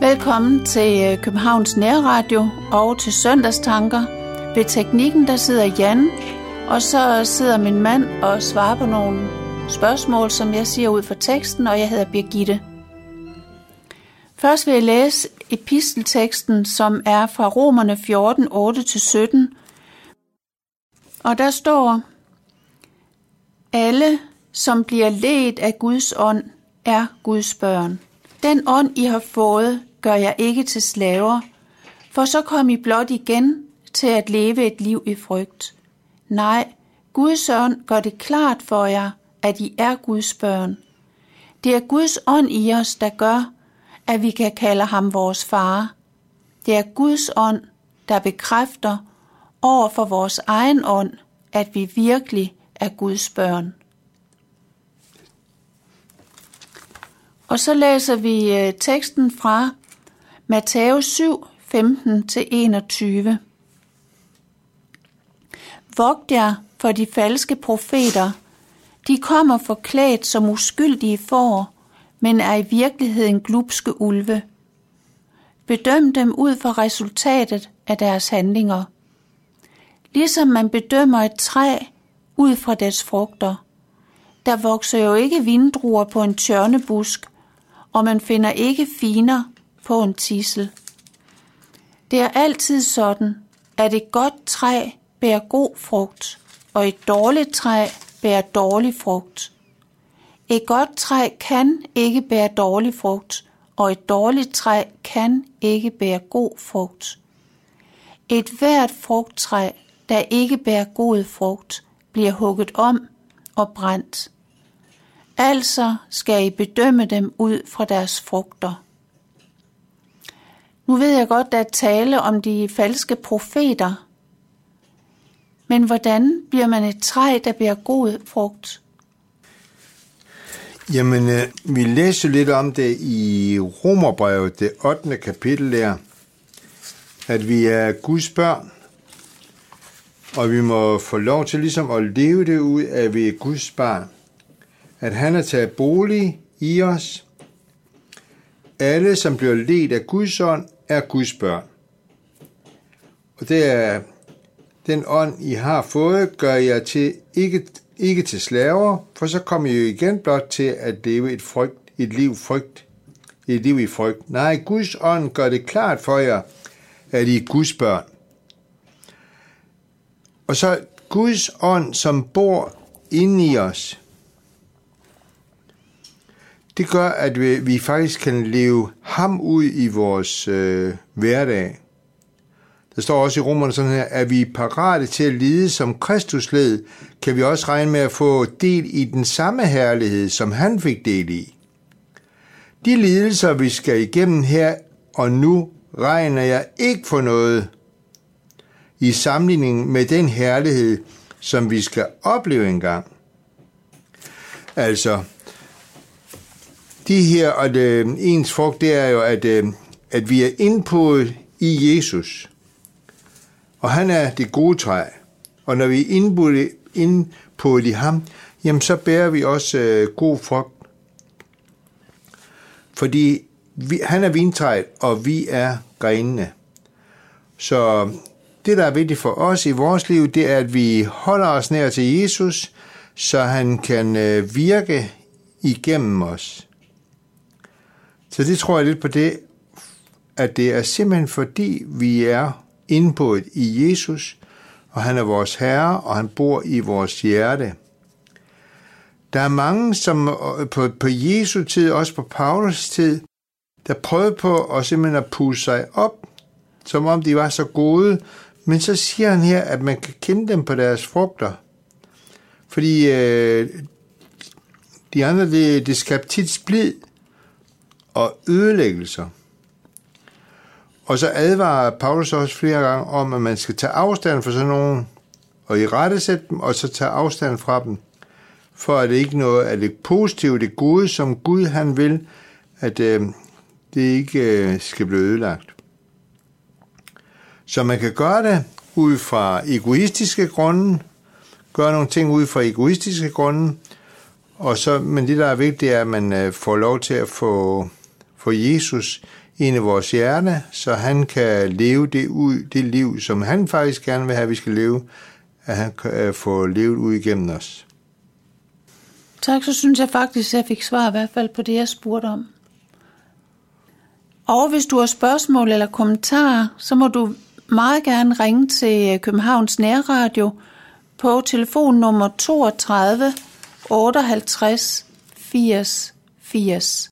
Velkommen til øh, Københavns Nærradio og til Søndagstanker. Ved teknikken der sidder Jan, og så sidder min mand og svarer på nogle spørgsmål, som jeg siger ud fra teksten, og jeg hedder Birgitte. Først vil jeg læse epistelteksten, som er fra Romerne 14, 8-17. Og der står, alle, som bliver ledt af Guds ånd, er Guds børn. Den ånd, I har fået, gør jeg ikke til slaver, for så kom I blot igen til at leve et liv i frygt. Nej, Guds ånd gør det klart for jer, at I er Guds børn. Det er Guds ånd i os, der gør, at vi kan kalde ham vores far. Det er Guds ånd, der bekræfter over for vores egen ånd, at vi virkelig er Guds børn. Og så læser vi øh, teksten fra Matthæus 7, 15-21. Vogt jer for de falske profeter. De kommer forklædt som uskyldige får, men er i virkeligheden glupske ulve. Bedøm dem ud fra resultatet af deres handlinger. Ligesom man bedømmer et træ ud fra dets frugter. Der vokser jo ikke vindruer på en tørnebusk, og man finder ikke finer på en tissel. Det er altid sådan, at et godt træ bærer god frugt, og et dårligt træ bærer dårlig frugt. Et godt træ kan ikke bære dårlig frugt, og et dårligt træ kan ikke bære god frugt. Et hvert frugttræ, der ikke bærer god frugt, bliver hugget om og brændt. Altså skal I bedømme dem ud fra deres frugter. Nu ved jeg godt, der er tale om de falske profeter. Men hvordan bliver man et træ, der bliver god frugt? Jamen, øh, vi læser lidt om det i Romerbrevet, det 8. kapitel der, at vi er Guds børn, og vi må få lov til ligesom at leve det ud, at vi er Guds barn. At han har taget bolig i os. Alle, som bliver ledt af Guds ånd, er Guds børn. Og det er den ånd, I har fået, gør jeg til ikke, ikke til slaver, for så kommer I jo igen blot til at leve et, frygt, et liv frygt, et liv i frygt. Nej, Guds ånd gør det klart for jer, at I er Guds børn. Og så Guds ånd, som bor inde i os, det gør, at vi, vi faktisk kan leve ham ud i vores øh, hverdag. Der står også i romerne sådan her, at vi er parate til at lide som Kristus led, kan vi også regne med at få del i den samme herlighed, som han fik del i. De lidelser, vi skal igennem her og nu, regner jeg ikke for noget i sammenligning med den herlighed, som vi skal opleve engang. Altså, de her, at øh, ens frugt, det er jo, at, øh, at vi er indpået i Jesus. Og han er det gode træ. Og når vi er indpået, indpået i ham, jamen så bærer vi også øh, god frugt. Fordi vi, han er vintræet, og vi er grenene. Så det, der er vigtigt for os i vores liv, det er, at vi holder os nær til Jesus, så han kan øh, virke igennem os. Så det tror jeg lidt på det, at det er simpelthen fordi, vi er indbået i Jesus, og han er vores Herre, og han bor i vores hjerte. Der er mange, som øh, på, på Jesu tid, også på Paulus tid, der prøvede på at simpelthen at pusse sig op, som om de var så gode, men så siger han her, at man kan kende dem på deres frugter. Fordi øh, de andre, det, det skabte tit splid, og ødelæggelser. Og så advarer Paulus også flere gange om, at man skal tage afstand fra sådan nogen, og i rette sætte dem, og så tage afstand fra dem, for at det ikke noget af det positive, det gode, som Gud han vil, at øh, det ikke øh, skal blive ødelagt. Så man kan gøre det ud fra egoistiske grunde, gøre nogle ting ud fra egoistiske grunde, og så, men det, der er vigtigt, er, at man øh, får lov til at få for Jesus ind i vores hjerte, så han kan leve det ud, det liv, som han faktisk gerne vil have, at vi skal leve, at han kan øh, få levet ud igennem os. Tak, så synes jeg faktisk, at jeg fik svar i hvert fald på det, jeg spurgte om. Og hvis du har spørgsmål eller kommentarer, så må du meget gerne ringe til øh, Københavns Nærradio på telefonnummer 32 58 80 80.